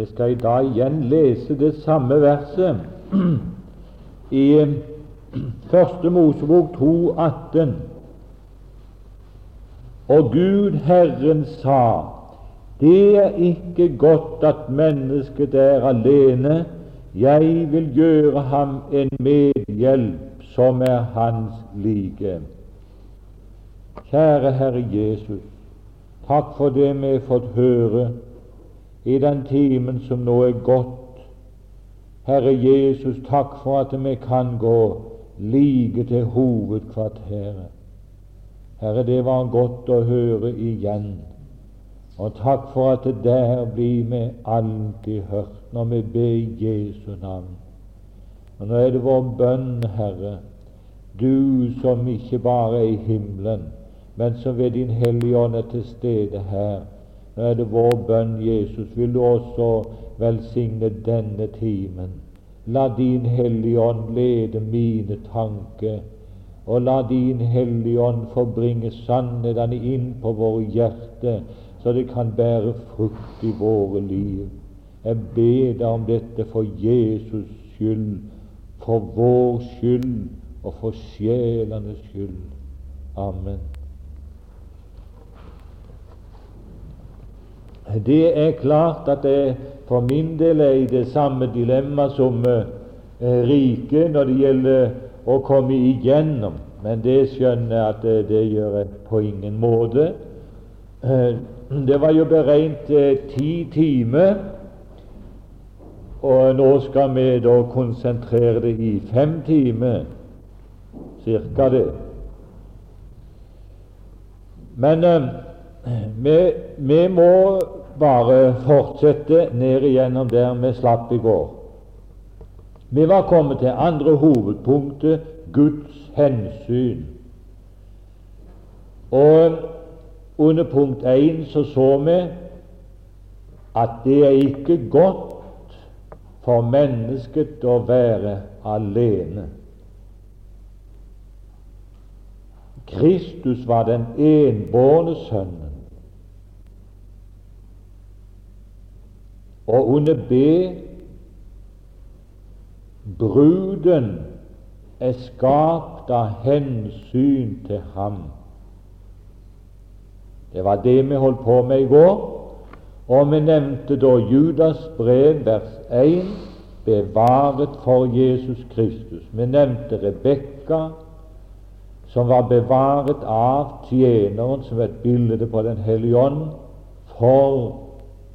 Vi skal i dag igjen lese det samme verset i Første Mosebok 2, 18. Og Gud Herren sa, det er ikke godt at mennesket er alene, jeg vil gjøre ham en medhjelp som er hans like. Kjære Herre Jesus, takk for det vi har fått høre i den timen som nå er gått. Herre Jesus, takk for at vi kan gå like til hovedkvarteret. Herre, det var godt å høre igjen. Og takk for at det der blir vi alltid hørt når vi ber Jesu navn. Og nå er det vår bønn, Herre, du som ikke bare er i himmelen, men som ved Din Hellige Ånd er til stede her. Nå er det vår bønn, Jesus, vil du også velsigne denne timen. La Din Hellige Ånd lede mine tanker, og la Din Hellige Ånd forbringe sannhetene inn på våre hjerter, så det kan bære frukt i våre liv. Jeg ber deg om dette for Jesus skyld, for vår skyld og for sjelenes skyld. Amen. Det er klart at det for min del er i det samme dilemma som eh, riket når det gjelder å komme igjennom, men det skjønner jeg at eh, det gjør jeg på ingen måte. Eh, det var jo beregnet eh, ti timer, og nå skal vi da konsentrere det i fem timer, cirka det. Men vi, vi må bare fortsette ned igjennom der vi slapp i går. Vi var kommet til andre hovedpunktet Guds hensyn. Og under punkt 1 så så vi at det er ikke godt for mennesket å være alene. Kristus var den enbårne sønnen. Og under B bruden er skapt av hensyn til ham. Det var det vi holdt på med i går. Og vi nevnte da Judas brev, vers 1, bevaret for Jesus Kristus. Vi nevnte Rebekka, som var bevaret av tjeneren, som et bilde på Den hellige ånd, for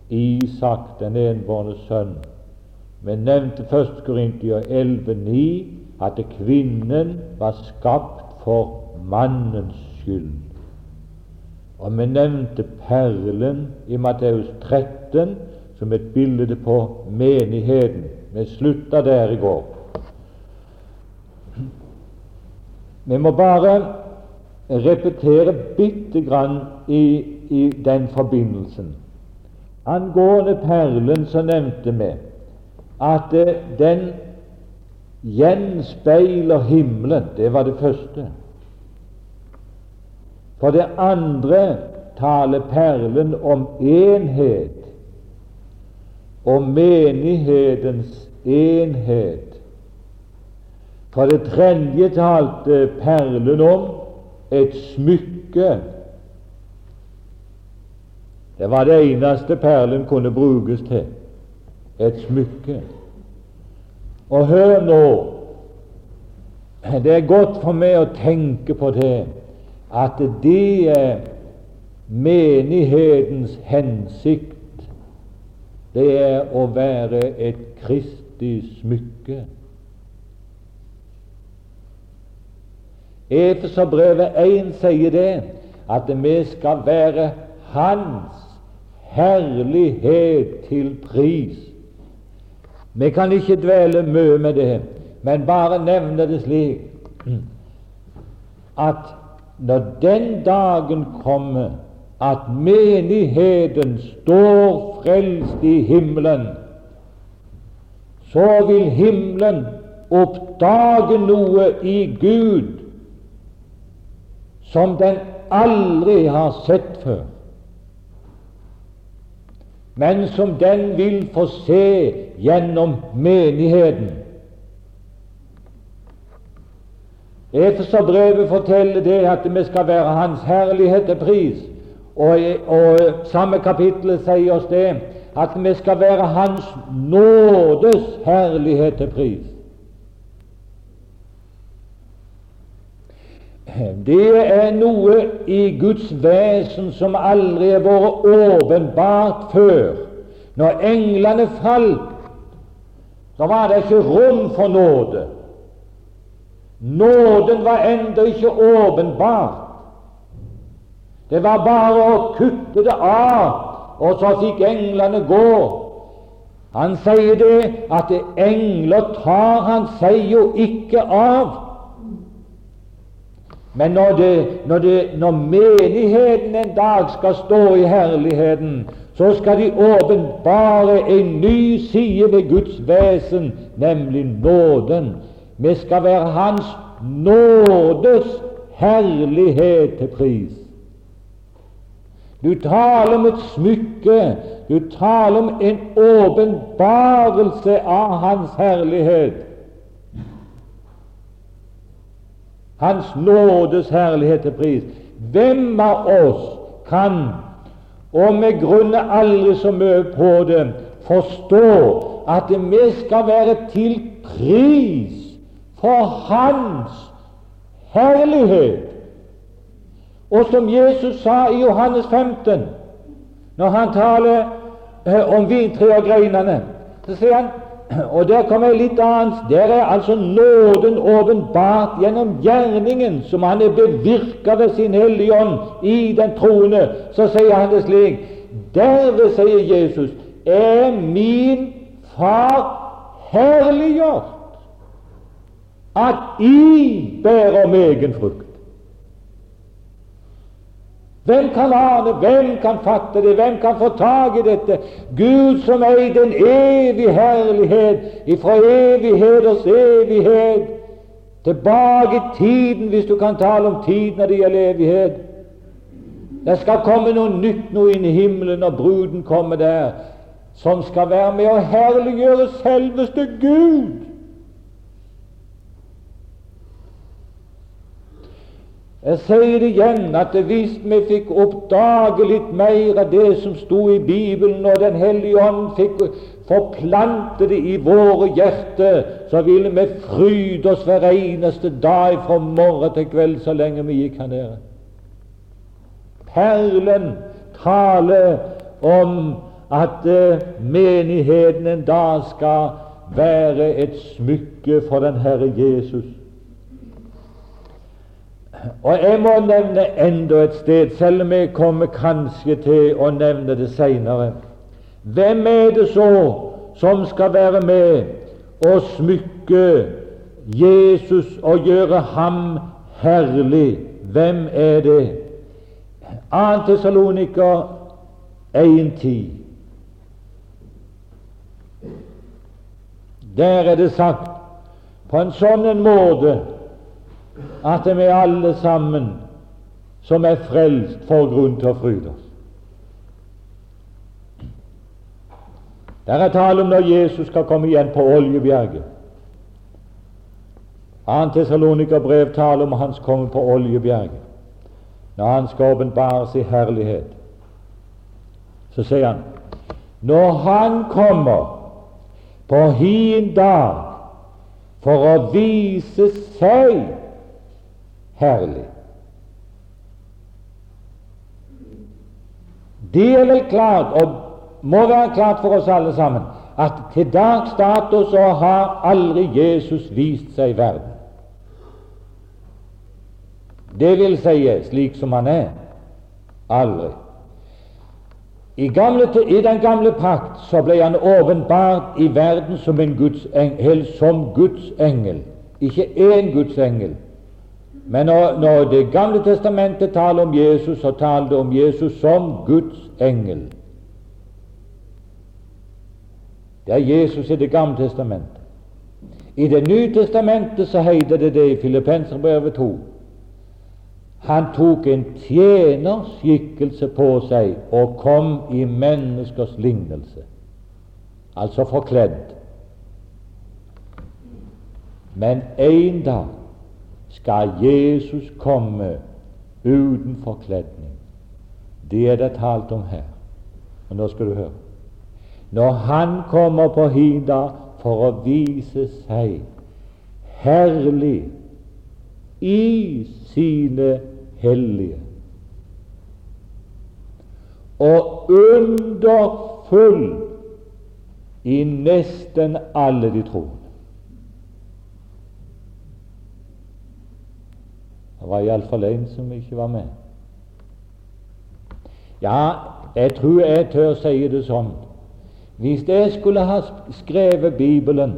Isak, den enbårne sønn. Men nevnte 1. Korintier 11,9 at kvinnen var skapt for mannens skyld. Og vi nevnte perlen i Matteus 13 som et bilde på menigheten. Vi slutta der i går. Vi må bare repetere bitte grann i, i den forbindelsen. Angående perlen så nevnte vi at eh, den gjenspeiler himmelen. Det var det første. For det andre taler perlen om enhet, og menighetens enhet. For det tredje talte perlen om et smykke det var det eneste perlen kunne brukes til et smykke. Og hør nå Det er godt for meg å tenke på det at det er menighetens hensikt. Det er å være et kristig smykke. Efeserbrevet 1 sier det, at vi skal være Hans herlighet til pris. Vi kan ikke dvele mye med det, men bare nevne det slik at når den dagen kommer at menigheten står frelst i himmelen, så vil himmelen oppdage noe i Gud som den aldri har sett før. Men som den vil få se gjennom menigheten. Efeserbrevet forteller det at vi skal være Hans herlighet til pris. Og, og samme kapittel sier oss det at vi skal være Hans nådes herlighet til pris. Det er noe i Guds vesen som aldri har vært åpenbart før. Når englene falt, så var det ikke rom for nåde. Nåden var ennå ikke åpenbart. Det var bare å kutte det av, og så fikk englene gå. Han sier det at engler tar han seg jo ikke av. Men når, det, når, det, når, menigheten en dag skal stå i herligheten, så skal de åpenbare en ny side ved Guds vesen, nemlig nåden. Vi skal være Hans nådes herlighet til pris. Du taler om et smykke, du taler om en åpenbarelse av Hans herlighet. Hans nådes herlighet til pris. Hvem av oss kan, og vi grunner aldri så mye på det, forstå at vi skal være til pris for Hans herlighet. Og som Jesus sa i Johannes 15, når han taler eh, om vintre og greinene, så sier han og der kommer jeg litt annet. Der er altså nåden åpenbart gjennom gjerningen som han er bevirka ved sin Hellige Ånd i den troende. Så sier han det slik Derved, sier Jesus, er min Far herliggjort at I bærer megen frukt. Hvem kan ane, hvem kan fatte det, hvem kan få tak i dette? Gud som eide en evig herlighet ifra evigheters evighet, tilbake i tiden, hvis du kan tale om tid når det gjelder evighet. Det skal komme noe nytt noe inn i himmelen når bruden kommer der, som skal være med å herliggjøre selveste Gud. Jeg sier det igjen at hvis vi fikk oppdage litt mer av det som sto i Bibelen, og Den hellige ånd fikk forplante det i våre hjerter, så ville vi fryde oss hver eneste dag fra morgen til kveld så lenge vi gikk her nede. Perlen taler om at uh, menigheten en dag skal være et smykke for den Herre Jesus. Og jeg må nevne enda et sted, selv om jeg kommer kanskje til å nevne det seinere. Hvem er det så som skal være med og smykke Jesus og gjøre ham herlig? Hvem er det? 2. Tessaloniker 1.10. Der er det sagt på en sånn måte at vi alle sammen som er frelst, får grunn til å fryde oss. Der er tale om når Jesus skal komme igjen på Oljebjerget. 2. Tessalonikerbrev taler om hans komme på Oljebjerget, når han skal åpenbares i herlighet. Så sier han når han kommer på hin dag for å vise seg herlig. Det er vel klart, og må være klart for oss alle sammen, at til dags dato så har aldri Jesus vist seg i verden. Det vil si slik som han er. Aldri. I, gamle, I, den gamle pakt så ble han åpenbart i verden som en Guds som Guds engel. Ikke én Guds engel, men når, når Det gamle testamentet taler om Jesus, så taler det om Jesus som Guds engel. Det er Jesus i Det gamle testamentet. I Det nye testamentet så heter det det i Filippenserbrevet 2 Han tok en tjenerskikkelse på seg og kom i menneskers lignelse, altså forkledd. Men en dag skal Jesus komme uten forkledning. Det er det talt om her. Og nå skal du høre. Når Han kommer på hida for å vise seg herlig i sine hellige. Og underfull i nesten alle de troende. Det var iallfall en som ikke var med. Ja, jeg tror jeg tør si det sånn. Hvis jeg skulle ha skrevet Bibelen,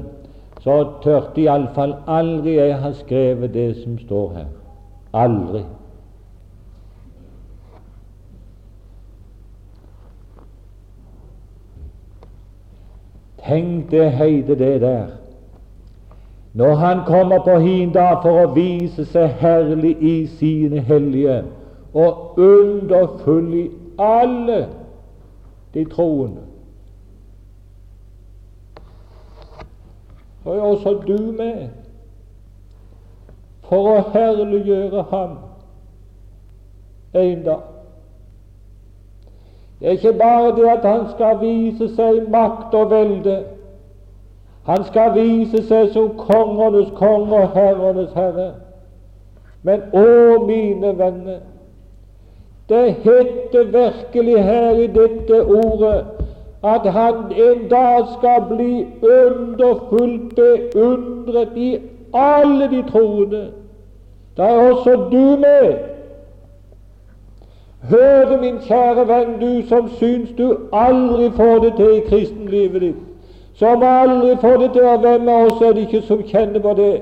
så tørte iallfall aldri jeg ha skrevet det som står her. Aldri. Tenk det heide det der. Når Han kommer på hin dag for å vise seg herlig i sine hellige og underfull i alle de troende. Og også du med for å herliggjøre Ham en dag. Det er ikke bare det at han skal vise seg makt og velde. Han skal vise seg som kongenes konge og herrenes herre. Men å, mine venner, det heter virkelig her i dette ordet at han en dag skal bli underfullt beundret i alle de troende. Da er også du med. Hør det, min kjære venn, du som syns du aldri får det til i kristenlivet ditt, som aldri får det til, og hvem av oss er det ikke som kjenner på det?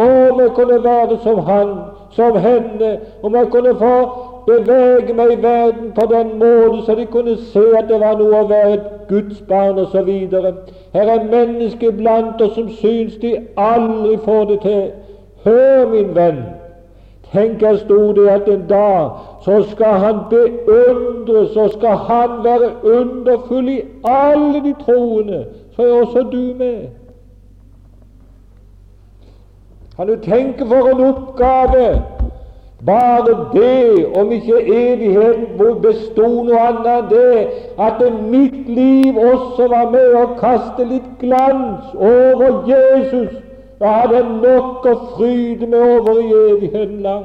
Å, jeg kunne være som han, som henne, om jeg kunne få bevege meg i verden på den måten så de kunne se at det var noe å være et Guds barn osv. Her er mennesker blant oss som syns de aldri får det til. Hør, min venn, Tenk, her sto det at en dag så skal han beundres, så skal han være underfull i alle de troende. Så er også du med. Kan du tenke for en oppgave? Bare det, om ikke evigheten bestod noe annet enn det, at mitt liv også var med å kaste litt glans over Jesus da hadde jeg nok å fryde meg over i evigheten lang.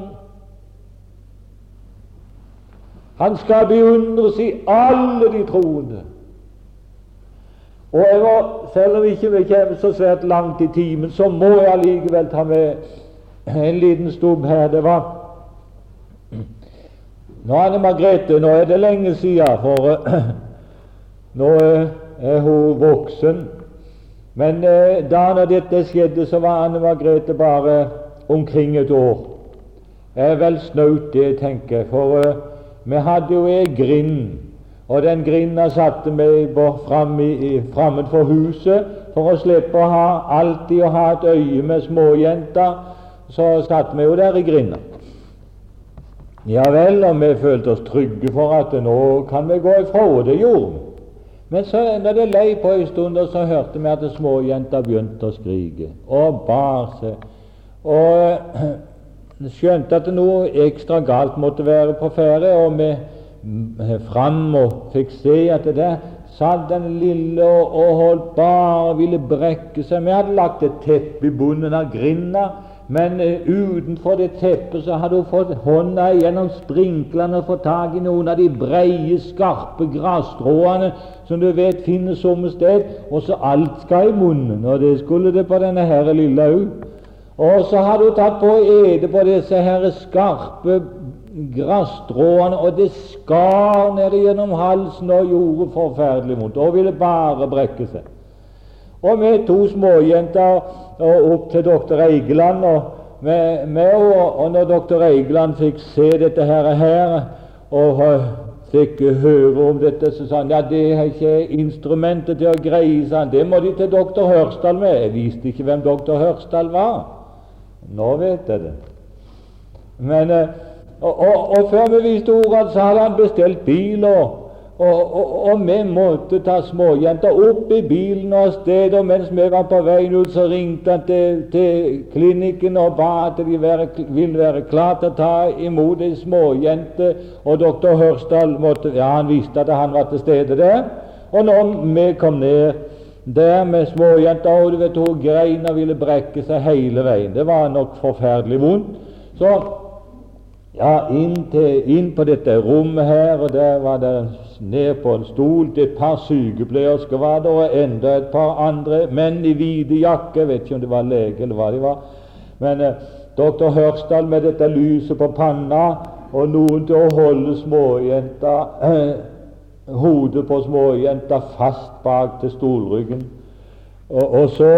Han skal beundres i alle de troende. Og jeg må, Selv om ikke vi kommer så svært langt i timen, så må jeg allikevel ta med en liten stubb her. Det var Nå Anne Margrethe, nå er det lenge siden, for nå er hun voksen. Men uh, da når dette skjedde, så var Anne Margrethe bare omkring et år. Det er vel snaut, det, tenker jeg. For uh, vi hadde jo ei grind, og den grinda satte meg framme for huset for å slippe å ha alltid å ha et øye med småjenter. Så satt vi jo der i grinda. Ja vel, og vi følte oss trygge for at nå kan vi gå ifra, og det gjorde vi. Men så når det lei på en stund, så hørte vi at småjenta begynte å skrike og bar seg. Og skjønte at noe ekstra galt måtte være på ferde, og vi fram og fikk se at det der satt den lille og, holdt bare og ville brekke seg. Vi hadde lagt et teppe i bunnen av grinda men uh, utenfor det teppet så hadde hun fått hånda gjennom sprinklene og fått tak i noen av de breie, skarpe grasstråene som du vet finnes somme sted, og så alt skal i munnen, og det skulle det på denne her lille òg. Og så hadde hun tatt på å ete på disse her skarpe grasstråene, og det skar ned gjennom halsen og gjorde forferdelig vondt, og ville bare brekke seg. Og vi to småjenter og opp til doktor Eigeland. Og, med, med, og, og når doktor Eigeland fikk se dette her, her og fikk høre om dette, så sa han ja, det er ikke instrumentet til å greie, sa han. Det må de til doktor Hørsdal med. Jeg visste ikke hvem doktor Hørsdal var. Nå vet jeg det. Men uh, Og, og, og før vi visste ordet, så hadde han bestilt bil, og, og, vi måtte ta småjenta opp i bilen og av sted. Og mens vi var på veien ut, så ringte han til, til klinikken og ba at de være, ville være klare til å ta imot ei småjente. Og doktor Hørsdal måtte, ja, han visste at han var til stede der. Og når vi kom ned der med småjenta, og du vet hun grein og ville brekke seg hele veien Det var nok forferdelig vondt. Så ja, inn, til, inn, på dette rommet her, og der var det ned på en stol et par sykepleiersker var det, og enda et par andre menn i hvite jakker. Vet ikke om det var lege eller hva de var. Men eh, doktor Hørsdal med dette lyset på panna, og noen til å holde småjenta eh, hodet på småjenta fast bak til stolryggen. Og, og så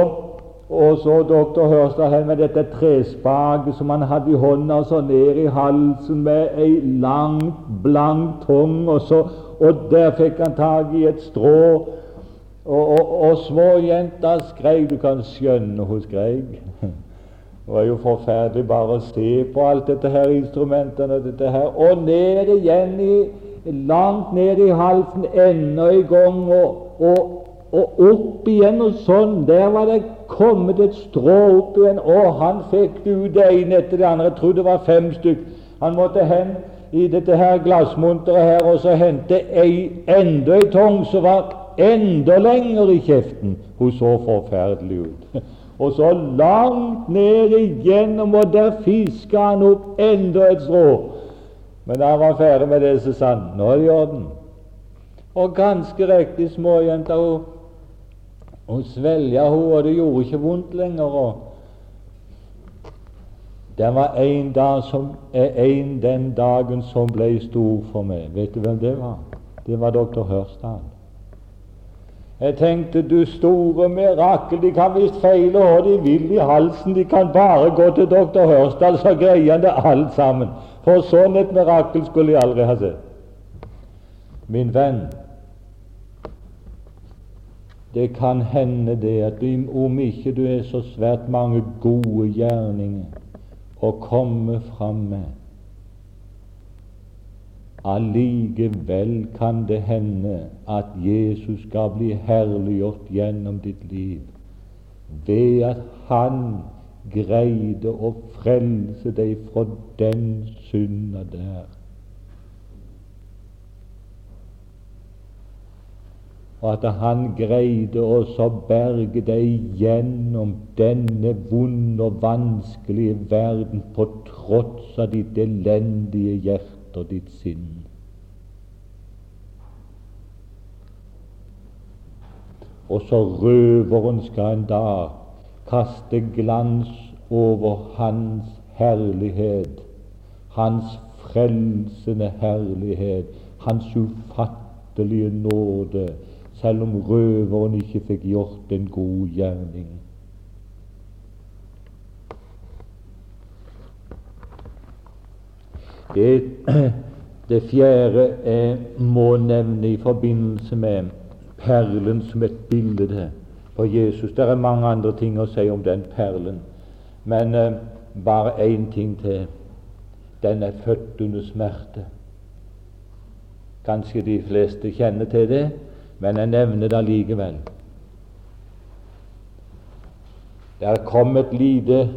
og så doktor Hørstad med dette trespaket som han hadde i hånda, så ned i halsen med ei lang, blank tung, og, så, og der fikk han tak i et strå. Og, og, og småjenta skreik. Du kan skjønne hun skreik. Det var jo forferdelig bare å se på alt dette her instrumentene og dette her. Og ned igjen i, langt ned i halsen enda en gang. Og og opp igjen og sånn. Der var det kommet et strå opp igjen, og han fikk det ut det ene etter det andre. Jeg tror det var fem stykk. Han måtte hen i dette her glassmonteret her og så hente ei, enda ei tong som var enda lenger i kjeften. Hun så forferdelig ut. Og så langt ned igjennom, og der fiska han opp enda et strå. Men da han var ferdig med det, så sa han nå er det i orden. Og ganske riktig, småjenta, hun og svelga henne, og det gjorde ikke vondt lenger. og Det var en dag som er en den dagen som ble stor for meg. Vet du hvem det var? Det var doktor Hørsdal. Jeg tenkte du store mirakel, de kan visst feile hva de vil i halsen, de kan bare gå til doktor Hørsdal, så greier han det alt sammen. For sånn et mirakel skulle jeg aldri ha sett. Min venn, det kan hende det at om ikke du er så svært mange gode gjerninger å komme fram med, allikevel kan det hende at Jesus skal bli herliggjort gjennom ditt liv ved at Han greide å frelse deg fra den synda der. Og at han greide å berge deg gjennom denne vonde og vanskelige verden på tross av ditt elendige hjerte og ditt sinn. Og så røveren skal en dag kaste glans over hans herlighet, hans frelsende herlighet, hans ufattelige nåde, selv om røveren ikke fikk gjort en god gjerning. Det, det fjerde jeg må nevne i forbindelse med perlen som et bilde på Jesus Det er mange andre ting å si om den perlen, men eh, bare én ting til. Den er født under smerte. Kanskje de fleste kjenner til det men jeg nevner det allikevel. Der kom et lite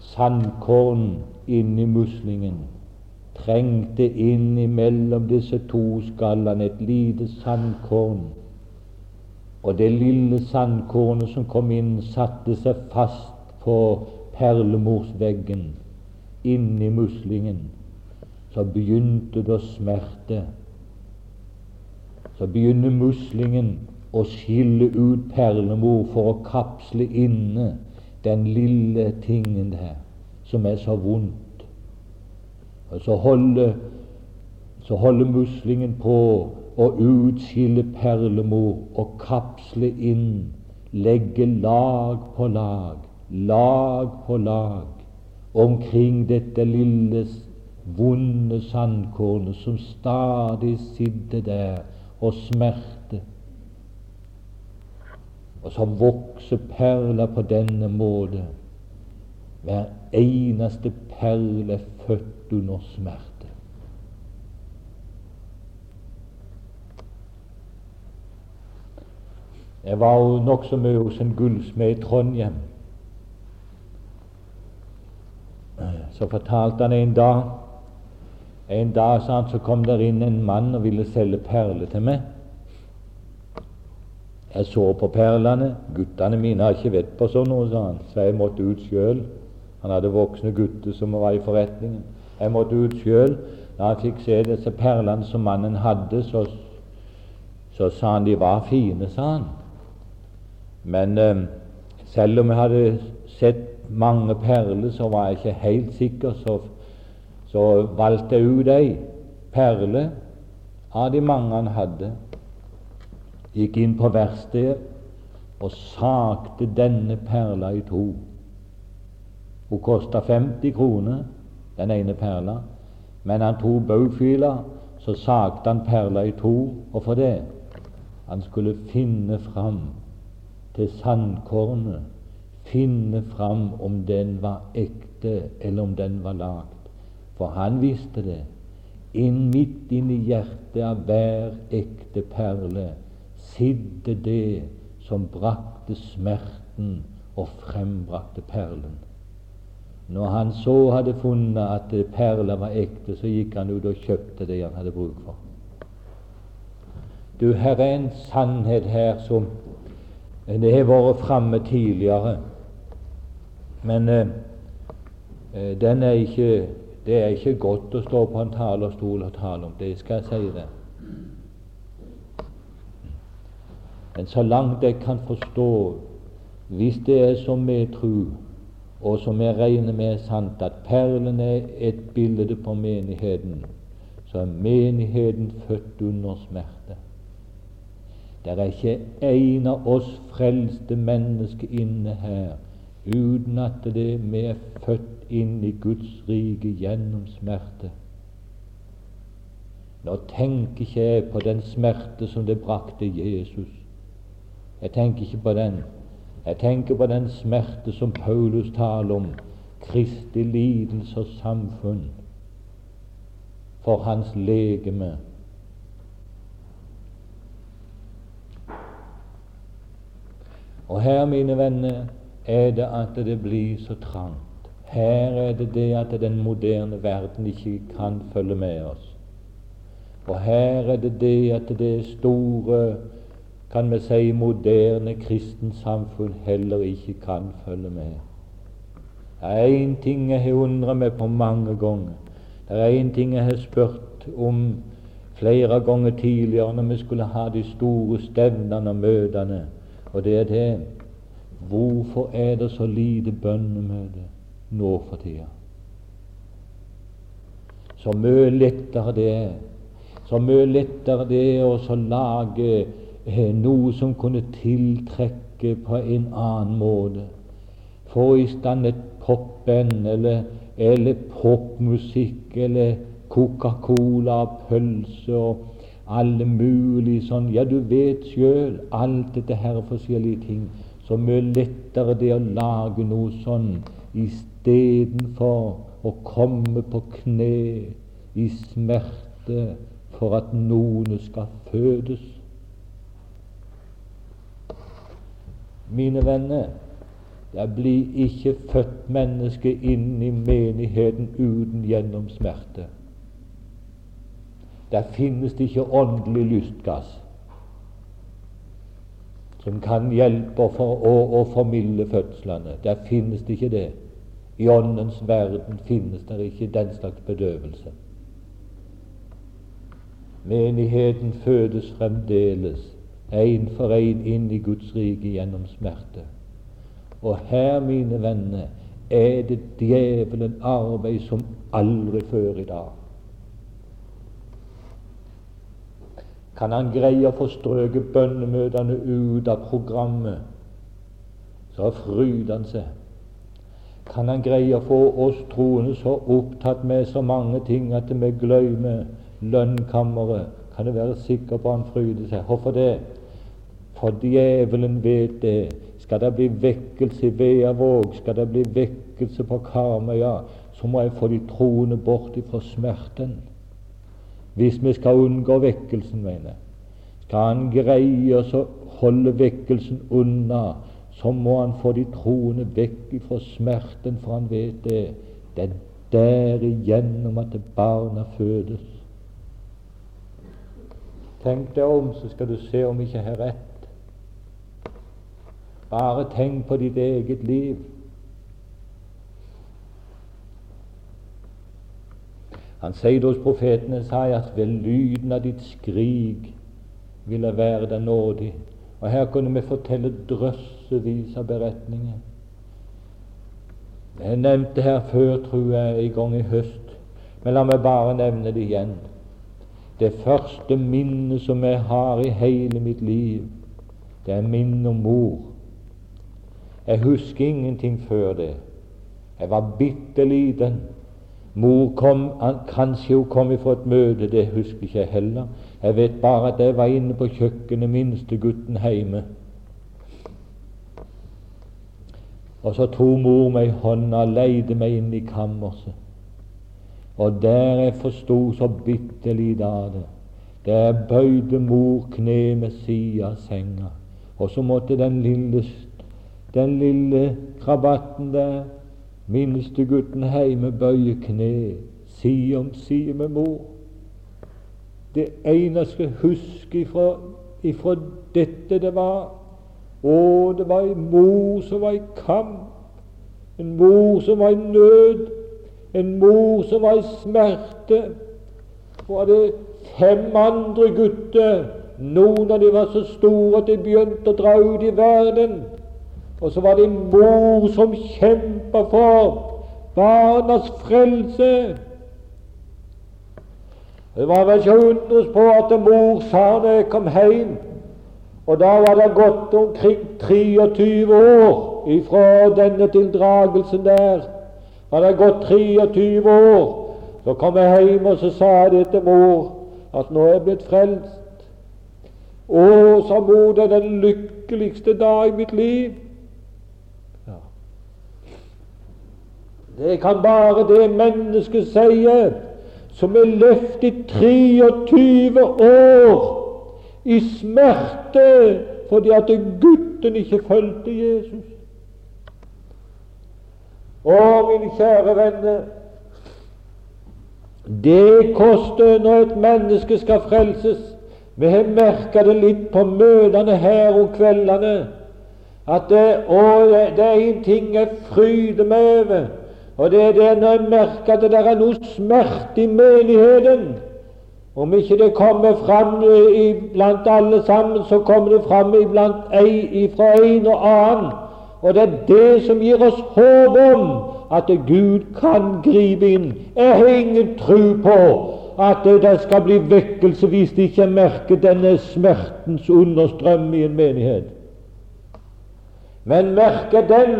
sandkorn inn i muslingen, trengte inn imellom disse to skallene et lite sandkorn. Og det lille sandkornet som kom inn, satte seg fast på perlemorsveggen inni muslingen. Så begynte det å smerte så begynner muslingen å skille ut perlemor for å kapsle inne den lille tingen der som er så vondt. Og så holder, så holder muslingen på å utskille perlemor og kapsle inn, legge lag på lag, lag på lag omkring dette lille, vonde sandkornet som stadig sitter der og smerte. Og så vokser perler på denne måte Hver eneste perle er født under smerte. Jeg var jo nokså mye hos en gullsmed i Trondheim. Så fortalte han en dag En dag sa han, så kom der inn en mann og ville selge perler til meg. Jeg så på perlene. Guttene mine har ikke vett på sånn noe, sa han, så jeg måtte ut sjøl. Han hadde voksne gutter som var i forretningen. Jeg måtte ut sjøl. Da han fikk se disse perlene som mannen hadde, så, så sa han de var fine, sa han. Men eh, selv om jeg hadde sett mange perler, så var jeg ikke helt sikker. Så, så valgte jeg ut ei perle av de mange han hadde. Gikk inn på verkstedet og sakte denne perla i to. Hun kosta 50 kroner, den ene perla. Men han tok baugfila, så sakte han perla i to. Og for det han skulle finne fram til sandkornet, finne fram om den var ekte, eller om den var lagd. For han visste det. Inn midt inni hjertet av hver ekte perle sidde det som brakte smerten og frembrakte perlen. Når han så hadde funnet at perla var ekte, så gikk han ut og kjøpte det han hadde bruk for. Du, her er en sannhet her som det har vært framme tidligere, men eh, eh, den er ikke, det er ikke godt å stå på en talerstol og tale om det, skal jeg si det. Men så langt jeg kan forstå, hvis det er som vi tror, og som jeg regner med er sant, at perlen er et bilde på menigheten, så er menigheten født under smerte. Det er ikke en av oss frelste mennesker inne her uten at det vi er født inn i Guds rike gjennom smerte. Nå tenker ikke jeg på den smerte som det brakte Jesus. Jeg tenker ikke på den. Jeg tenker på den smerte som Paulus taler om, Kristi lidelse og samfunn for hans legeme Og her, mine venner, er det at det blir så trangt. Her er det det at den moderne verden ikke kan følge med oss. Og her er det det at det store, kan vi si, moderne kristensamfunn heller ikke kan følge med. Det er én ting jeg har undret meg på mange ganger. Det er én ting jeg har spurt om flere ganger tidligere når vi skulle ha de store stevnene og møtene. Og det er det Hvorfor er det så lite bønnemøte nå for tida? Så mye lettere det er så mye lettere det er å lage eh, noe som kunne tiltrekke på en annen måte. Få i stand et popband eller, eller popmusikk eller Coca-Cola, pølse og alle mulige sånn Ja, du vet sjøl alt dette her forskjellige ting. Så mye lettere det å lage noe sånn istedenfor å komme på kne i smerte for at noen skal fødes. Mine venner, det blir ikke født menneske inn i menigheten uten gjennom smerte. Der finnes det ikke åndelig lystgass som kan hjelpe for å, å formilde fødslene. Der finnes det ikke det. I Åndens verden finnes det ikke den slags bedøvelse. Menigheten fødes fremdeles en for en inn i Guds rike gjennom smerte. Og her, mine venner, er det djevelen arbeid som aldri før i dag. Kan han greie å få strøket bønnemøtene ut av programmet, så fryder han seg. Kan han greie å få oss troende så opptatt med så mange ting at vi glemmer lønnkammeret, kan du være sikker på han fryder seg. Hvorfor det? For djevelen vet det. Skal det bli vekkelse i Veavåg, skal det bli vekkelse på Karmøya, så må jeg få de troende bort ifra smerten. Hvis vi skal unngå vekkelsen, mener jeg. Skal han greie å holde vekkelsen unna, så må han få de troende vekk ifra smerten, for han vet det. Det er derigjennom at barna fødes. Tenk deg om, så skal du se om ikke jeg har rett. Bare tenk på ditt eget liv. Han sier hos profetene sier at ved lyden av ditt skrik vil jeg være deg nådig. Og her kunne vi fortelle drøssevis av beretninger. Jeg nevnte her før, tror jeg, en gang i høst, men la meg bare nevne det igjen. Det første minnet som jeg har i hele mitt liv, det er minnet om mor. Jeg husker ingenting før det. Jeg var bitte liten. Mor kom, Kanskje hun kom ifra et møte, det husker ikke jeg heller. Jeg vet bare at jeg var inne på kjøkkenet, minstegutten hjemme. Og så tok mor meg i hånda og leide meg inn i kammerset. Og der jeg forsto så bitte lite av det, der bøyde mor kne med sida av senga. Og så måtte den lille, den lille krabatten der Minstegutten heime bøyer kne side om side med mor. Det eneste jeg huske ifra, ifra dette, det var Å, det var en mor som var i kamp, en mor som var i nød, en mor som var i smerte. Var det fem andre gutter. Noen av dem var så store at de begynte å dra ut i verden. Og så var det en mor som kjempa for barnas frelse. Det var vel ikke å undres på at mor sa da jeg kom hjem Og da var det gått omkring 23 år ifra denne tildragelsen der. Var det gått 23 år, så kom jeg hjem og så sa jeg til mor at nå er jeg blitt frelst. Å, sa mor, det er den lykkeligste dag i mitt liv. Det kan bare det mennesket sier som er løft i 23 år i smerte fordi at gutten ikke fulgte Jesus. Å, mine kjære venner, det koster når et menneske skal frelses. Vi har merka det litt på møtene her om kveldene, at det, å, det er en ting jeg fryder meg over. Og det er det når jeg merker at det er noe smerte i menigheten. Om ikke det kommer fram blant alle sammen, så kommer det fram fra en og annen. Og det er det som gir oss håp om at Gud kan gripe inn. Jeg har ingen tro på at det skal bli vekkelse hvis de ikke merker denne smertens understrøm i en menighet. Men merker den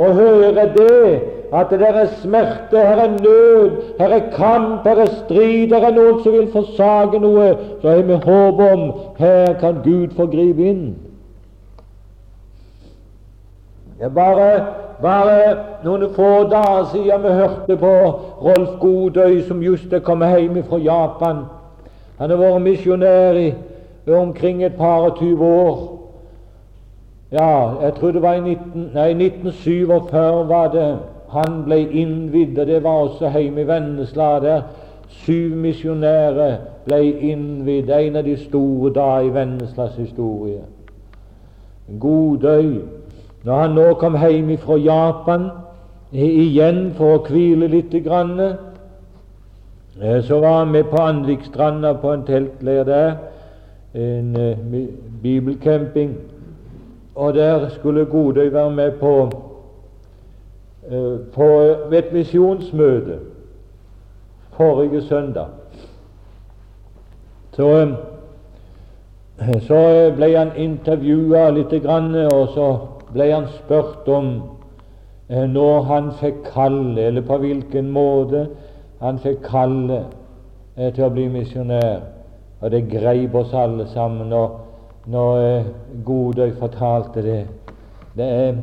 og høre det at det er smerte, her er nød, her er kamp, her er strid, her er noen som vil forsage noe, så har vi håp om her kan Gud få gripe inn. Det er bare, bare noen få dager siden vi hørte på Rolf Godøy, som just er kommet hjem fra Japan. Han har vært misjonær i omkring et par og tyve år. Ja, jeg tror det var i 19, nei, 1947 var det han ble innvidd, og det var også hjemme i Vennesla der. Syv misjonærer ble innvidd, en av de store da i Venneslas historie. Godøy. Når han nå kom hjem fra Japan igjen for å hvile litt, grann, eh, så var han med på Andvikstranda på en teltleir der, en uh, bibelcamping. Og der skulle Godøy være med på Eh, på, et misjonsmøte forrige søndag. Så, eh, så ble han intervjua litt, og så ble han spurt om eh, når han fikk kalle, eller på hvilken måte han fikk kalle til å bli misjonær. Og det greip oss alle sammen. Og når eh, Godøy fortalte det. det er,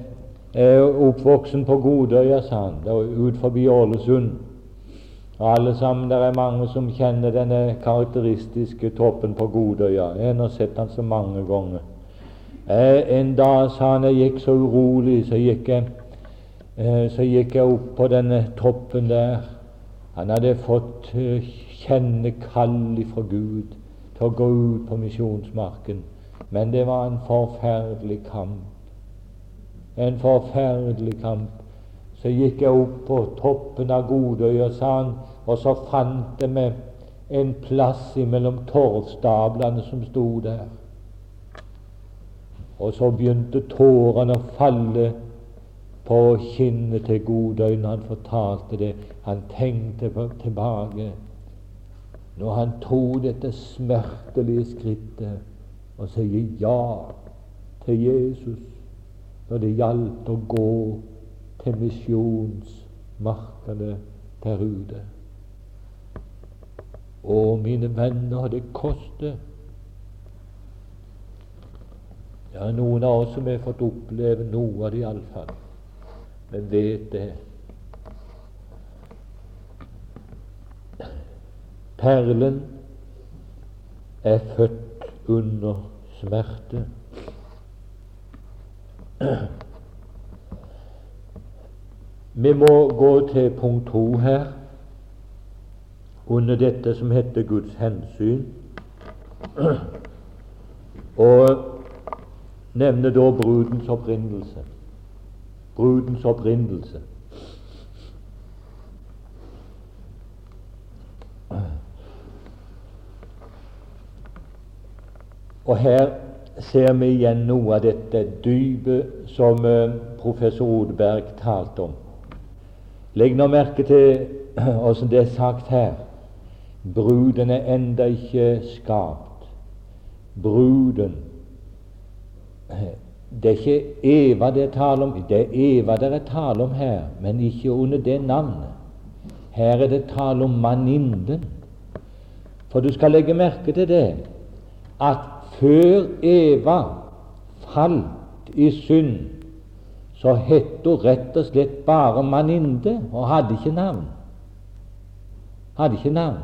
jeg er oppvoksen på Godøya, sa han, ut forbi Ålesund. Og alle sammen, Det er mange som kjenner denne karakteristiske toppen på Godøya. Jeg har sett den så mange ganger. Jeg, en dag sa han jeg gikk så urolig, så gikk jeg, eh, så gikk jeg opp på denne toppen der. Han hadde fått eh, kjenne kall fra Gud til å gå ut på misjonsmarken. Men det var en forferdelig kamp. En forferdelig kamp. Så gikk jeg opp på toppen av Godøya, sa han, og så fant jeg meg en plass mellom torvstablene som sto der. Og så begynte tårene å falle på kinnet til Godøy når han fortalte det. Han tenkte på, tilbake når han tok dette smertelige skrittet og sier ja til Jesus når det gjaldt å gå til misjonsmarkene der ute. Å, mine venner, det koster. er noen av oss som har fått oppleve noe av det iallfall. Men vet det. Perlen er født under smerte. Vi må gå til punkt to her, under dette som heter Guds hensyn, og nevne da brudens opprinnelse. Brudens opprinnelse. Og her ser vi igjen noe av dette dypet som eh, professor Odeberg talte om. Legg nå merke til åssen det er sagt her. Bruden er enda ikke skapt. Bruden Det er ikke Eva det er tale om. Det er Eva det er tale om her, men ikke under det navnet. Her er det tale om manninden. For du skal legge merke til det at før Eva falt i synd, så het hun rett og slett bare Maninde og hadde ikke navn. Hadde ikke navn.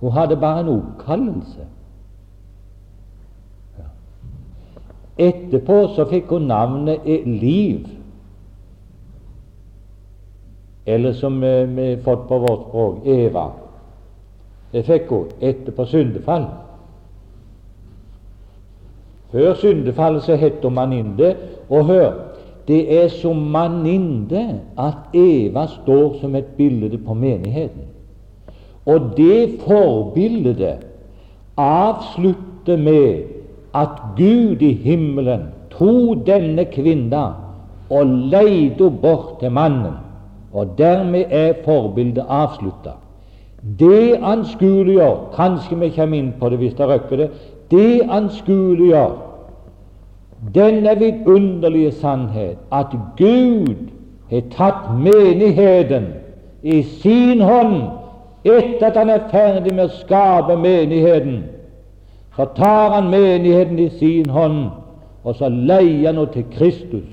Hun hadde bare en oppkallelse. Etterpå så fikk hun navnet Liv, eller som vi har fått på vårt språk Eva. Det fikk hun etterpå syndefall. Før syndefallet så heter Maninde. Og hør, det er som Maninde at Eva står som et bilde på menigheten. Og det forbildet avslutter med at Gud i himmelen tok denne kvinna og leide bort til mannen. Og dermed er forbildet avslutta. Det anskueliggjør Kanskje vi kommer inn på det hvis det røkker det det anskueliggjør denne vidunderlige sannhet at Gud har tatt menigheten i sin hånd etter at han er ferdig med å skape menigheten. Så tar han menigheten i sin hånd, og så leier han henne til Kristus.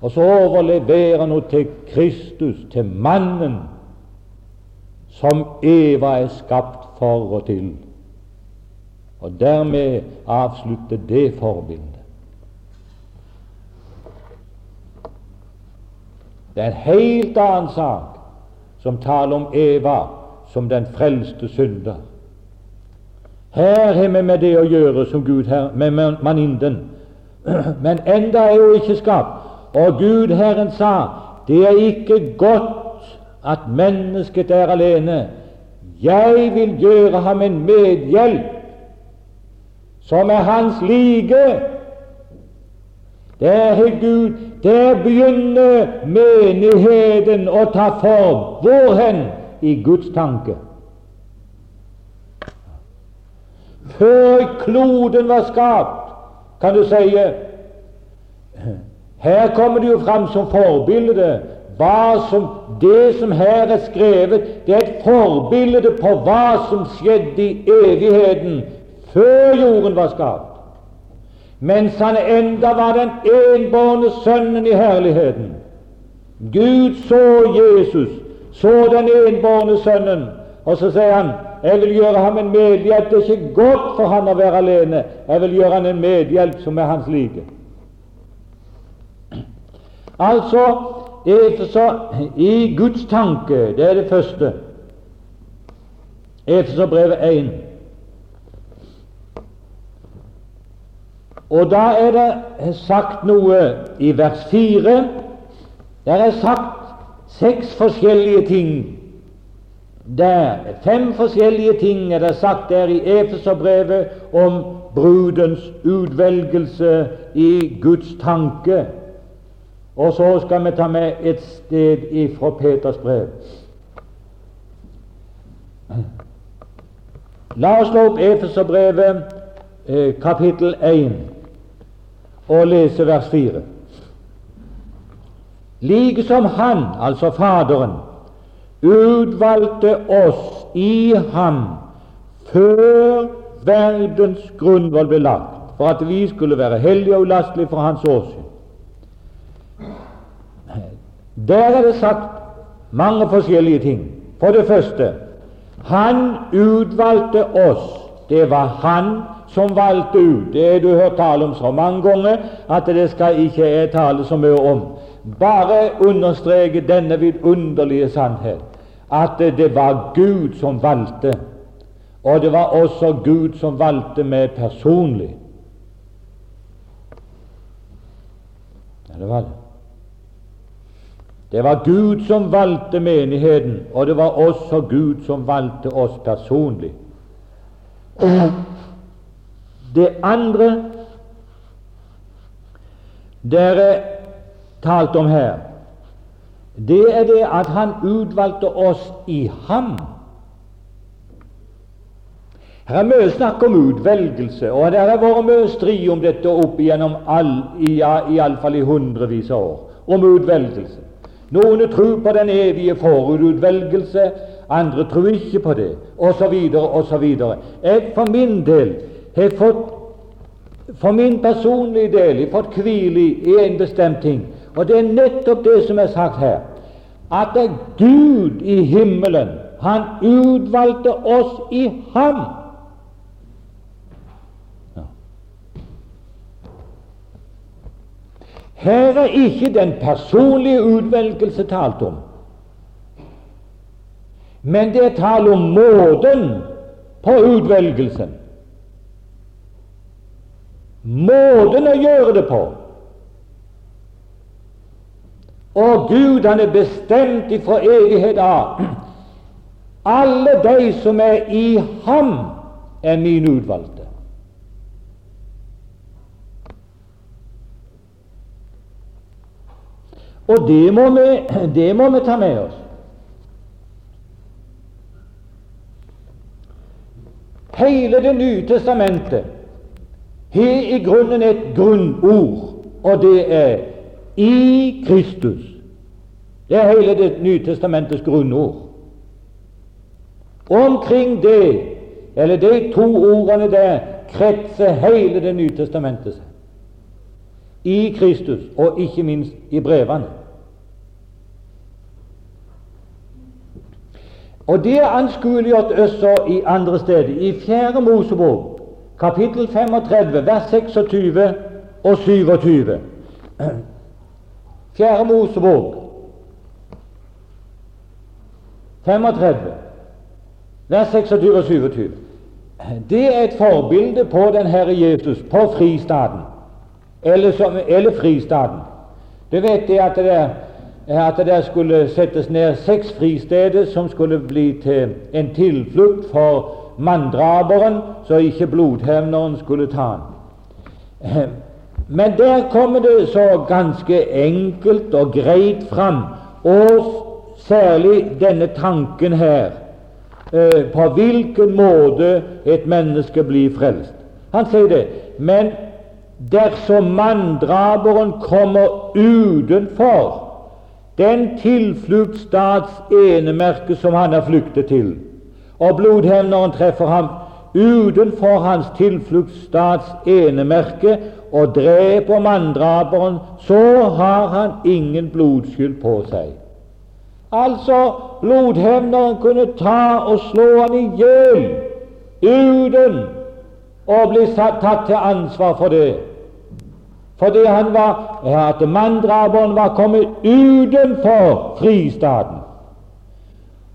Og så overleverer han henne til Kristus, til mannen som Eva er skapt for og til. Og dermed avslutte det forbildet. Det er en helt annen sak som taler om Eva som den frelste synder. Her har vi med det å gjøre som Gud her, med maninden. Men enda er hun ikke skapt. Og Gud Herren sa det er ikke godt at mennesket er alene. Jeg vil gjøre ham en medhjelp som er hans like. Der har Gud Der begynner menigheten å ta form. Hvor hen? I Guds tanke. Før kloden var skapt, kan du si Her kommer det jo fram som forbilde. Hva som, det som her er skrevet, det er et forbilde på hva som skjedde i evigheten før jorden var skapt, mens han enda var den enbårne Sønnen i herligheten. Gud så Jesus, så den enbårne Sønnen, og så sier han jeg vil gjøre ham en medhjelp. Det er ikke godt for han å være alene. Jeg vil gjøre han en medhjelp som er hans like. Altså, i Guds tanke, det er det første. Efeserbrevet 1. Og da er det sagt noe i vers 4. Der er sagt seks forskjellige ting der. Fem forskjellige ting er det sagt der i Efeserbrevet om brudens utvelgelse i Guds tanke. Og så skal vi ta med et sted ifra Peters brev. La oss slå opp Efeserbrevet eh, kapittel 1 og lese vers 4. Like som Han, altså Faderen, utvalgte oss i ham før verdens grunnvoll ble lagt, for at vi skulle være hellige og ulastelige for Hans åsyn. Der er det sagt mange forskjellige ting. For det første Han utvalgte oss. Det var Han som valgte ut. Det har du hørt tale om så mange ganger at det skal ikke jeg tale så mye om. Bare understreke denne vidunderlige sannhet at det var Gud som valgte, og det var også Gud som valgte meg personlig. Ja, det var det. Det var Gud som valgte menigheten, og det var også Gud som valgte oss personlig. Det andre dere talte om her, det er det at Han utvalgte oss i ham. Her er mye snakk om utvelgelse, og det har vært mye strid om dette opp igjennom all, i, i fall i hundrevis av år, om utvelgelse. Noen tror på den evige forututvelgelse, andre tror ikke på det, osv., osv. Jeg for min del har fått for min personlige del fått hvile i en bestemt ting, og det er nettopp det som er sagt her, at det er Gud i himmelen, Han utvalgte oss i Ham. Her er ikke den personlige utvelgelse talt om, men det er tale om måten på utvelgelsen. Måten å gjøre det på. Og Gud han er bestemt ifra evighet av. Alle de som er i Ham, er min utvalgte. Og det må vi, det må vi ta med oss. Hele Det nye testamentet har i grunnen et grunnord, og det er i Kristus. Det er hele Det nye testamentets grunnord. Omkring det, eller de to ordene der, kretser hele Det nye testamentet seg. I Kristus, og ikke minst i brevene. Og det er anskueliggjort også i andre steder. I Fjerde Mosebok, kapittel 35, vers 26 og 27. Fjerde Mosebok 35, vers 26 og 27. Det er et forbilde på den Herre Jesus, på fristaden, eller, som, eller fristaden. Du vet det at det at det skulle settes ned seks fristeder som skulle bli til en tilflukt for manndraperen, så ikke blodhevneren skulle ta han. Men der kommer det så ganske enkelt og greit fram, og særlig denne tanken her eh, på hvilken måte et menneske blir frelst. Han sier det. Men dersom manndraperen kommer utenfor den tilfluktsstats enemerke som han har flyktet til, og blodhevneren treffer ham utenfor hans tilfluktsstats enemerke og dreper manndraperen, så har han ingen blodskyld på seg. Altså, blodhevneren kunne ta og slå han i hjel uten å bli satt, tatt til ansvar for det. Fordi han var, at manndraperen var kommet utenfor fristaten.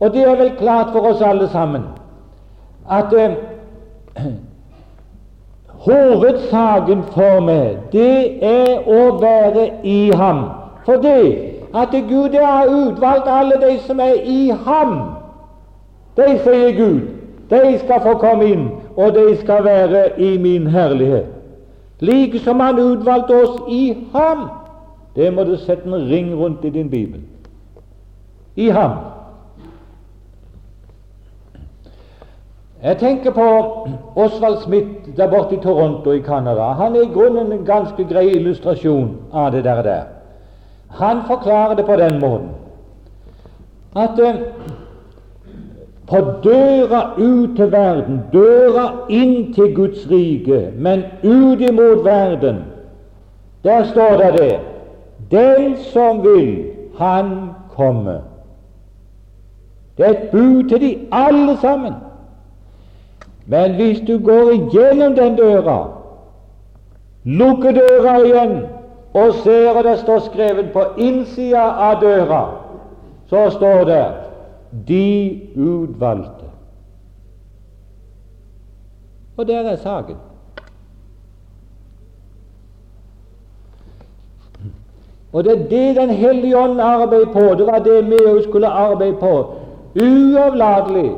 Og det er vel klart for oss alle sammen at eh, hovedsaken for meg, det er å være i ham. Fordi at Gud har utvalgt alle de som er i ham. De, sier Gud, de skal få komme inn, og de skal være i min herlighet. Like som han utvalgte oss i ham. Det må du sette en ring rundt i din bibel. I ham. Jeg tenker på Osvald Smith der borte i Toronto i Canada. Han er i grunnen en ganske grei illustrasjon av det der. der. Han forklarer det på den måten at eh, på døra ut til verden, døra inn til Guds rike, men ut imot verden, der står det det Den som vil, han komme. Det er et bud til de alle sammen. Men hvis du går igjennom den døra, lukker døra igjen og ser det står skrevet på innsida av døra, så står det 'De utvalgte'. Og der er saken. Og det er det Den hellige ånd arbeider på. Det var det vi òg skulle arbeide på. Uavlatelig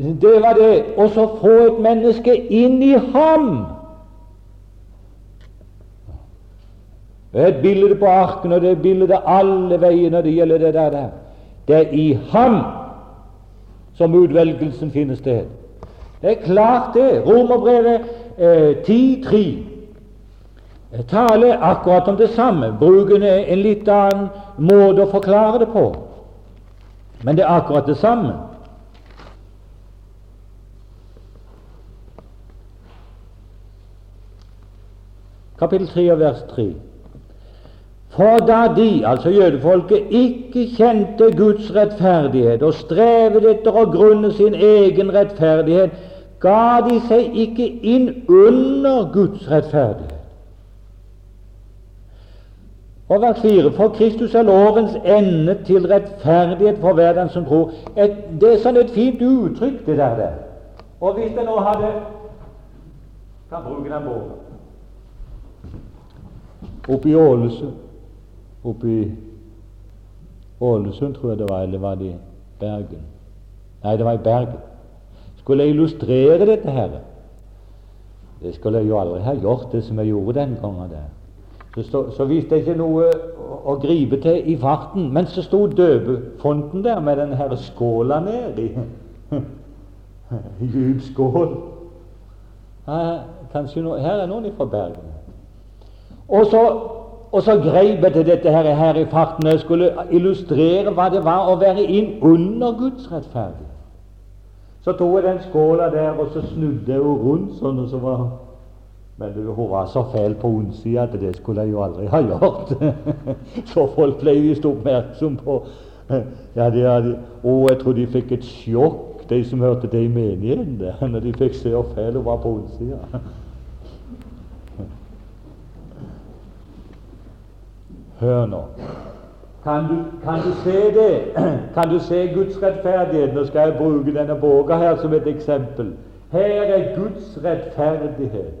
det var det Og så få et menneske inn i ham. Det er et bilde på arken, og det er bilde alle veier når det gjelder det der. Det er i ham som utvelgelsen finner sted. Det er klart, det. Romerbrevet eh, 10.3 taler akkurat om det samme, bruker en litt annen måte å forklare det på. Men det er akkurat det samme. Kapittel 3 og vers 3. For da de, altså jødefolket, ikke kjente Guds rettferdighet og strevet etter å grunne sin egen rettferdighet, ga de seg ikke inn under Guds rettferdighet. Og vers 4.: For Kristus er lovens ende til rettferdighet for hver den som tror. Et, det er sånn et fint uttrykk, det der. der. Og hvis jeg nå hadde kan bruke den boka Oppe i Ålesund Oppe i Ålesund, tror jeg det var, eller var det i Bergen? Nei, det var i Bergen. Skulle jeg illustrere dette her? Det skulle jeg jo aldri ha gjort, det som jeg gjorde den gangen der. Så, så, så viste jeg ikke noe å, å, gripe til i farten. Men så sto døpefonten der med den her skåla nedi. Djup skål. Her, kanskje no, her er noen fra Bergen. Og så, og så grep jeg til dette her, her i farten jeg skulle illustrere hva det var å være inn under Guds rettferdighet. Så tok jeg den skåla der, og så snudde jeg rundt sånn, og så var Men du, hun var så fæl på ondsida at det skulle jeg jo aldri ha gjort. så folk ble visst oppmerksom på ja, de hadde, Og jeg tror de fikk et sjokk, de som hørte det i menigheten, når de fikk se hvor fæl hun var på ondsida. Hør nå. Kan du, kan du, se det? Kan du se Guds rettferdighet? Nå skal jeg bruke denne boka her som et eksempel. Her er Guds rettferdighet.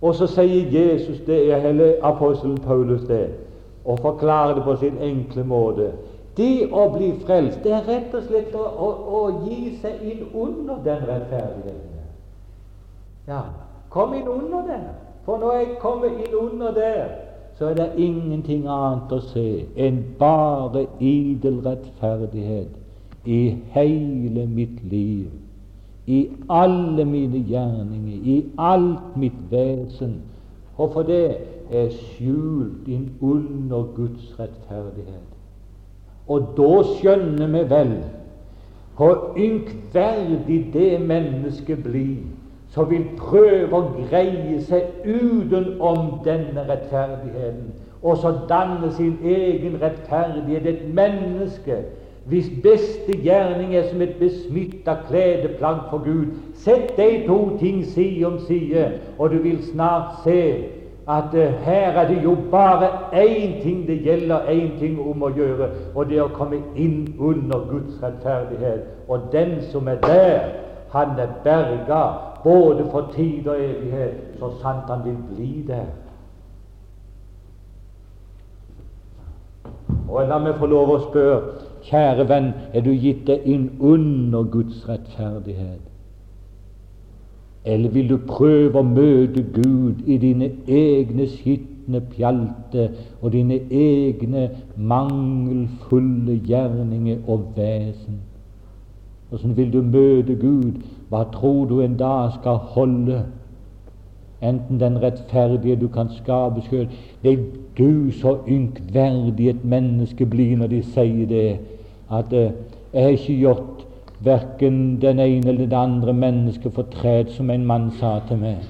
Og så sier Jesus det er hele apostelen Paulus det, og forklarer det på sin enkle måte. Det å bli frelst, det er rett og slett å, å, å gi seg inn under den rettferdigheten. Ja, kom inn under den. For når jeg kommer inn under der, så er det ingenting annet å se enn bare idel rettferdighet i hele mitt liv, i alle mine gjerninger, i alt mitt vesen. Og for det er skjult inn under Guds rettferdighet. Og da skjønner vi vel hvor ynkverdig det mennesket blir som vil prøve å greie seg utenom denne rettferdigheten, og så danne sin egen rettferdighet. Et menneske hvis beste gjerning er som et besmitta kledeplagg for Gud. Sett de to ting side om side, og du vil snart se at uh, her er det jo bare én ting det gjelder, én ting om å gjøre, og det er å komme inn under Guds rettferdighet. Og den som er der, han er berga både for tid og evighet, så sant han vil bli der. Og la meg få lov å spørre, kjære venn, er du gitt deg inn under Guds rettferdighet? Eller vil du prøve å møte Gud i dine egne skitne pjalte og dine egne mangelfulle gjerninger og vesen? Hvordan vil du møte Gud? Hva tror du en dag skal holde? Enten den rettferdige du kan skape sjøl er du så ynkverdig et menneske blir når de sier det, at uh, jeg har ikke gjort verken den ene eller det andre mennesket fortred, som en mann sa til meg.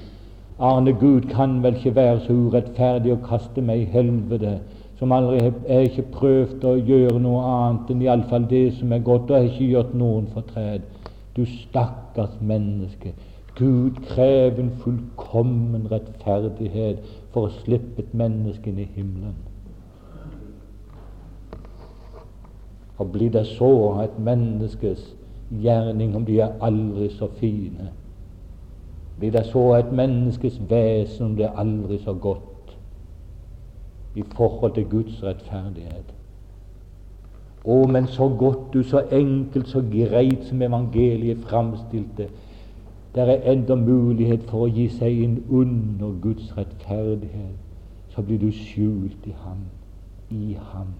Arne, Gud kan vel ikke være så urettferdig å kaste meg i helvete som aldri har ikke prøvd å gjøre noe annet enn iallfall det som er godt, og har ikke gjort noen fortred. Du stakkars menneske. Gud krever en fullkommen rettferdighet for å slippe et menneske inn i himmelen. Og blir det så et menneskes gjerning, om de er aldri så fine, blir det så et menneskes vesen, om det er aldri så godt, i forhold til Guds rettferdighet. Å, men så godt du, så enkelt, så greit som evangeliet framstilte. Det er enda mulighet for å gi seg inn under Guds rettferdighet. Så blir du skjult i Ham, i Ham.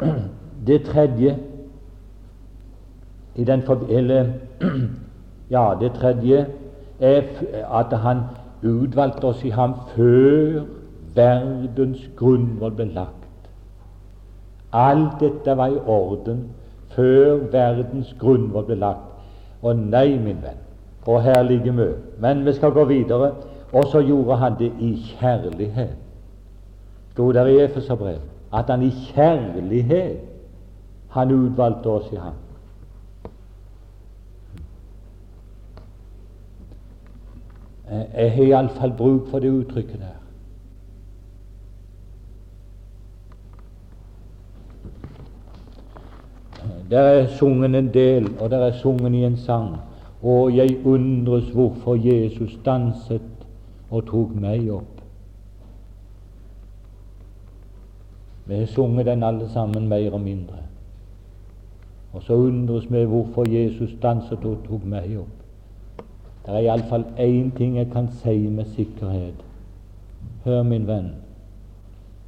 Det tredje i den eller, Ja, det tredje er at han utvalgte oss i ham før verdens grunnvoll ble lagt. Alt dette var i orden før verdens grunnvoll ble lagt. Og nei, min venn, og her ligger vi. Men vi skal gå videre. Og så gjorde han det i kjærlighet. Sto der i Efeserbrevet at han i kjærlighet han utvalgte oss i ham. Jeg har iallfall bruk for det uttrykket der. Der er sungen en del, og der er sungen i en sang. Og jeg undres hvorfor Jesus danset og tok meg opp. Vi har sunget den alle sammen, mer og mindre. Og så undres vi hvorfor Jesus danset og tok meg opp. Det er iallfall én ting jeg kan si med sikkerhet. Hør, min venn,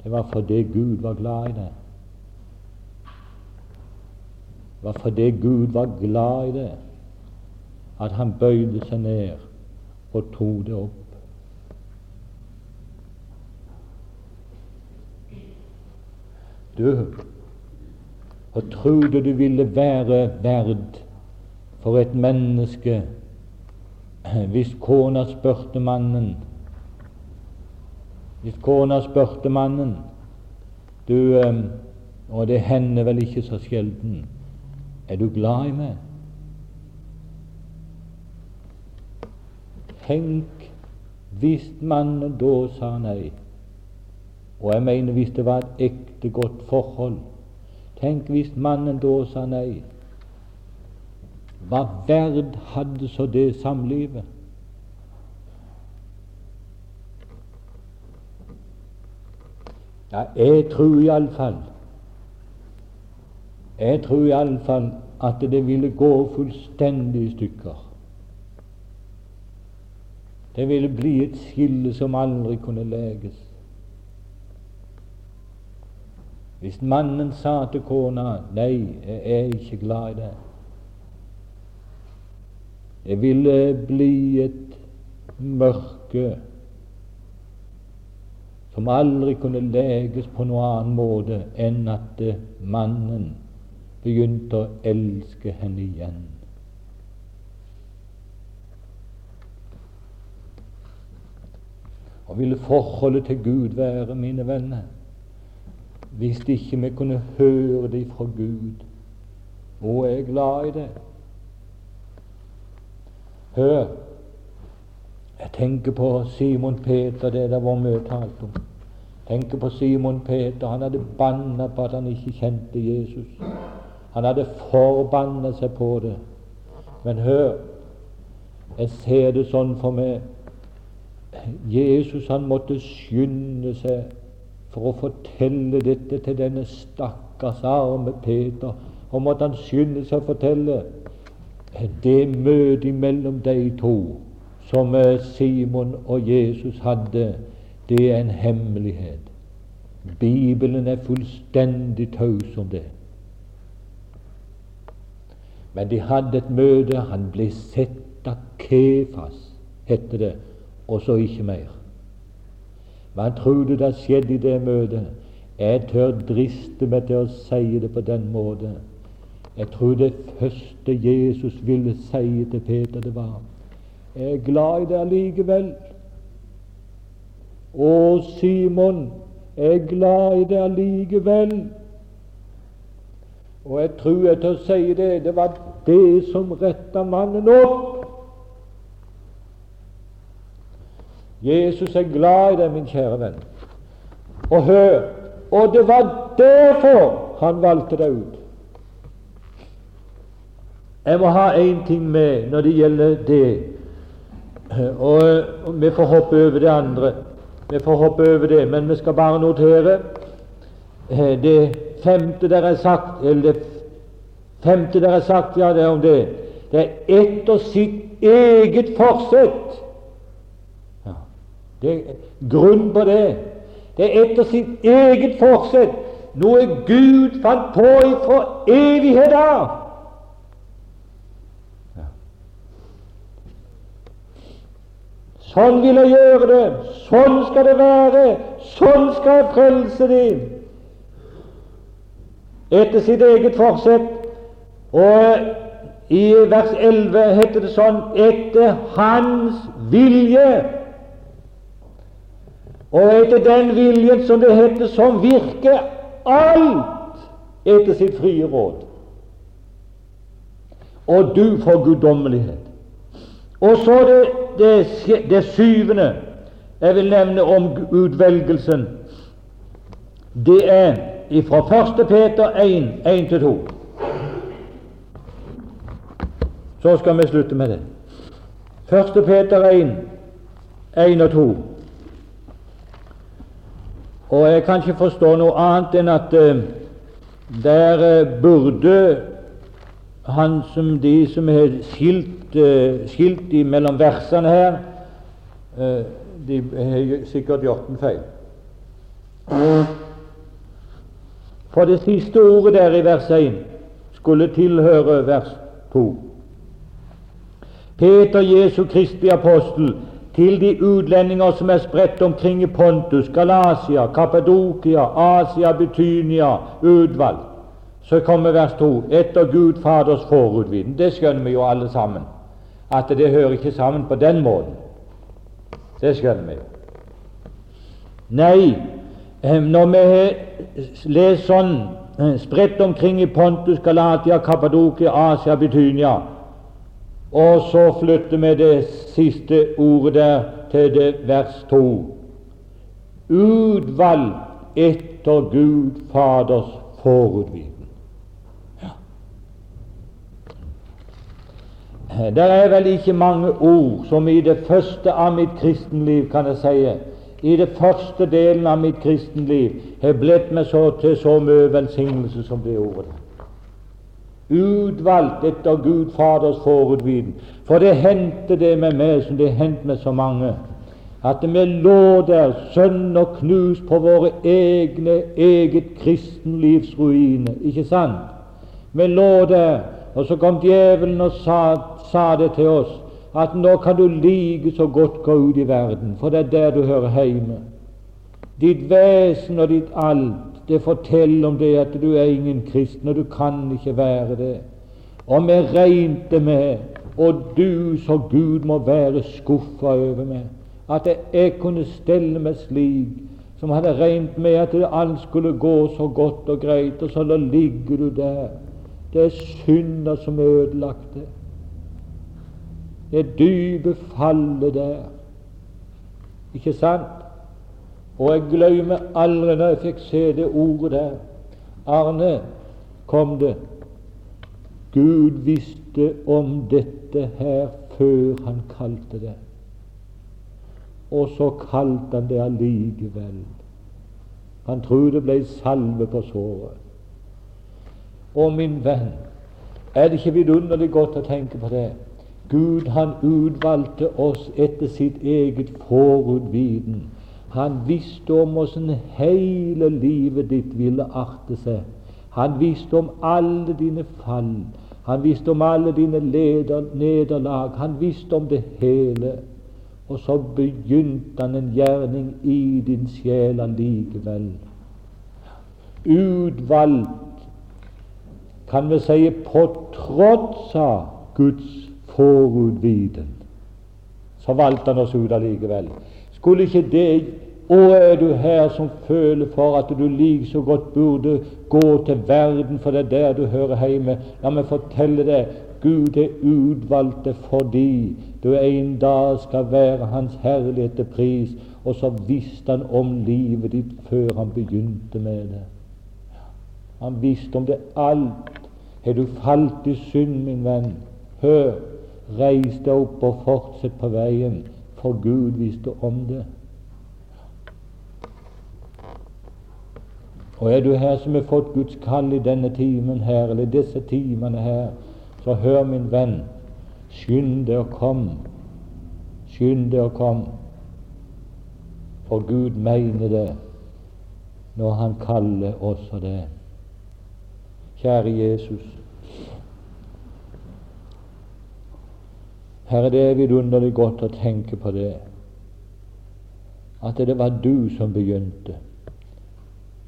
det var fordi Gud var glad i det. Det var fordi Gud var glad i det, at han bøyde seg ned og tok det opp. Du, hva trodde du ville være verd for et menneske hvis kona spurte mannen Hvis kona spurte mannen Du, og det hender vel ikke så sjelden, er du glad i meg? Tenk hvis mannen da sa nei. Og jeg mener hvis det var et ekte godt forhold. Tenk hvis mannen da sa nei. Hva verd hadde så det samlivet? Ja, jeg tror iallfall Jeg tror iallfall at det ville gå fullstendig i stykker. Det ville bli et skille som aldri kunne leges. Hvis mannen sa til kona 'Nei, jeg er ikke glad i deg', det ville bli et mørke som aldri kunne leges på noen annen måte enn at mannen begynte å elske henne igjen. Og ville forholdet til Gud være, mine venner, hvis ikke vi kunne høre det fra Gud? og jeg er glad i det. Hør, jeg tenker på Simon Peter, det der vår møte talte om. Tenker på Simon Peter. Han hadde banna på at han ikke kjente Jesus. Han hadde forbanna seg på det. Men hør, jeg ser det sånn for meg. Jesus han måtte skynde seg for å fortelle dette til denne stakkars arme Peter. Og måtte han skynde seg å fortelle det møtet mellom de to som Simon og Jesus hadde, det er en hemmelighet. Bibelen er fullstendig taus om det. Men de hadde et møte. Han ble sett av Kefas, heter det, og så ikke mer. Hva trodde det skjedde i det møtet? Jeg tør driste meg til å si det på den måten. Jeg tror det første Jesus ville si til Peter, det var Jeg er glad i deg allikevel. Å, Simon, jeg er glad i deg allikevel. Og jeg tror jeg tør si det, det var det som retta mannen opp. Jesus er glad i deg, min kjære venn. Og hør, og det var derfor han valgte deg ut. Jeg må ha én ting med når det gjelder det, og, og vi får hoppe over det andre. Vi får hoppe over det, men vi skal bare notere eh, det femte der er sagt, eller det femte der er sagt, ja, det er om det. Det er etter sitt eget forsett. Det er grunn på det. Det er etter sitt eget forsett, noe Gud fant på fra evighet av. Sånn vil jeg gjøre det. Sånn skal det være. Sånn skal jeg frelse dem etter sitt eget forsett. Og i vers 11 heter det sånn etter Hans vilje. Og etter den viljen, som det heter, som virker alt etter sitt frie råd. Og du får guddommelighet. Og så det, det, det syvende jeg vil nevne om utvelgelsen. Det er fra 1. Peter 1, 1-2. Så skal vi slutte med det. 1. Peter 1, 1 og 2. Og jeg kan ikke forstå noe annet enn at uh, der uh, burde han som de som er skilt, uh, skilt mellom versene her, de har sikkert gjort en feil. For det siste ordet der i vers 1 skulle tilhøre vers 2. Peter Jesu Kristi apostel til de utlendinger som er spredt omkring i Pontus, Galasia, Kappadokia, Asia, Betynia, utvalgt. Så kommer vers 2. Etter Gud Faders forutviden. Det skjønner vi jo alle sammen, at det hører ikke sammen på den måten. Det skjønner vi. Nei, når vi leser sånn eh, spredt omkring i Pontus, Galatia, Kappadokia, Asia, Betynia, og så flytter vi det siste ordet der til det vers 2. Utvalgt etter Gud Faders forutviten. Ja. Det er vel ikke mange ord som i det første av mitt kristenliv, kan jeg si, i det første delen av mitt kristenliv har blitt meg så til så mye velsignelse som det ordet. Utvalgt etter Gud Faders forutviden. For det hendte det med meg som det hendte med så mange, at vi lå der sønn og knust på våre egne eget kristenlivs ruiner. Ikke sant? Vi lå der, og så kom djevelen og sa, sa det til oss at nå kan du like så godt gå ut i verden, for det er der du hører hjemme. Ditt vesen og ditt alt, det forteller om det at du er ingen kristen, og du kan ikke være det. Og vi regnet med, og du så Gud må være skuffa over meg, at jeg kunne stelle meg slik som hadde regnet med at alt skulle gå så godt og greit, og så da ligger du der. Det er synder som ødelagte. Det dype fallet der. Ikke sant? Og jeg glemmer aldri når jeg fikk se det ordet der. Arne, kom det. Gud visste om dette her før han kalte det. Og så kalte han det allikevel. Han trodde det ble salve på såret. Og min venn, er det ikke vidunderlig godt å tenke på det? Gud han utvalgte oss etter sitt eget forudviten han visste om åssen hele livet ditt ville arte seg. Han visste om alle dine fall. Han visste om alle dine leder, nederlag. Han visste om det hele. Og så begynte han en gjerning i din sjel allikevel. Utvalgt, kan vi si, på tross av Guds forudviten, så valgte han oss ut allikevel. Skulle ikke det og er du her som føler for at du like så godt burde gå til verden, for det er der du hører hjemme, la meg fortelle deg Gud er utvalgte fordi du en dag skal være Hans herlighet til pris. Og så visste han om livet ditt før han begynte med det. Han visste om det alt. Har du falt i synd, min venn, hør, reis deg opp og fortsett på veien, for Gud visste om det. Og er du her som har fått Guds kall i denne timen her, eller disse timene her, så hør, min venn, skynd deg og kom. Skynd deg og kom. For Gud mener det når Han kaller også det. Kjære Jesus. Herre, det er vidunderlig godt å tenke på det, at det var du som begynte.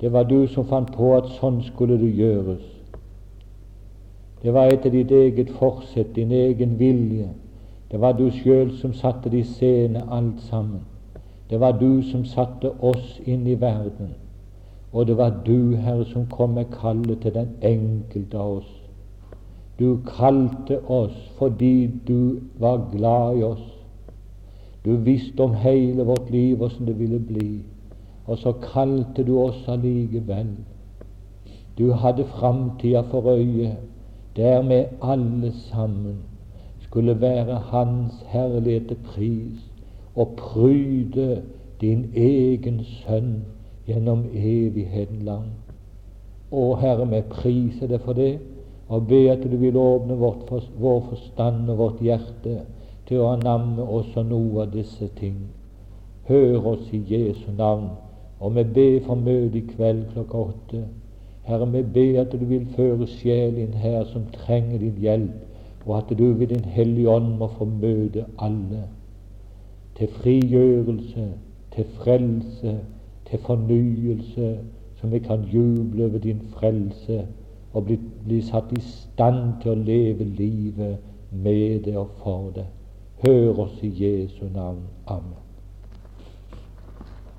Det var du som fant på at sånn skulle det gjøres. Det var etter ditt eget forsett, din egen vilje. Det var du sjøl som satte det i scene alt sammen. Det var du som satte oss inn i verden. Og det var du, Herre, som kom med kallet til den enkelte av oss. Du kalte oss fordi du var glad i oss. Du visste om hele vårt liv åssen det ville bli. Og så kalte du oss allikevel. Du hadde framtida for øye, der vi alle sammen skulle være Hans herlighet pris og pryde din egen Sønn gjennom evigheten lang. Å Herre, vi priser deg for det, og be at du vil åpne vårt, vår forstand og vårt hjerte til å anamme også noe av disse ting. Hør oss i Jesu navn. Og vi ber for møtet i kveld klokka åtte. Herre, vi ber at du vil føre sjelen inn her som trenger din hjelp, og at du ved Din Hellige Ånd må få møte alle til frigjørelse, til frelse, til fornyelse, så vi kan juble over din frelse og bli, bli satt i stand til å leve livet med det og for det. Hør oss i Jesu navn. Amen.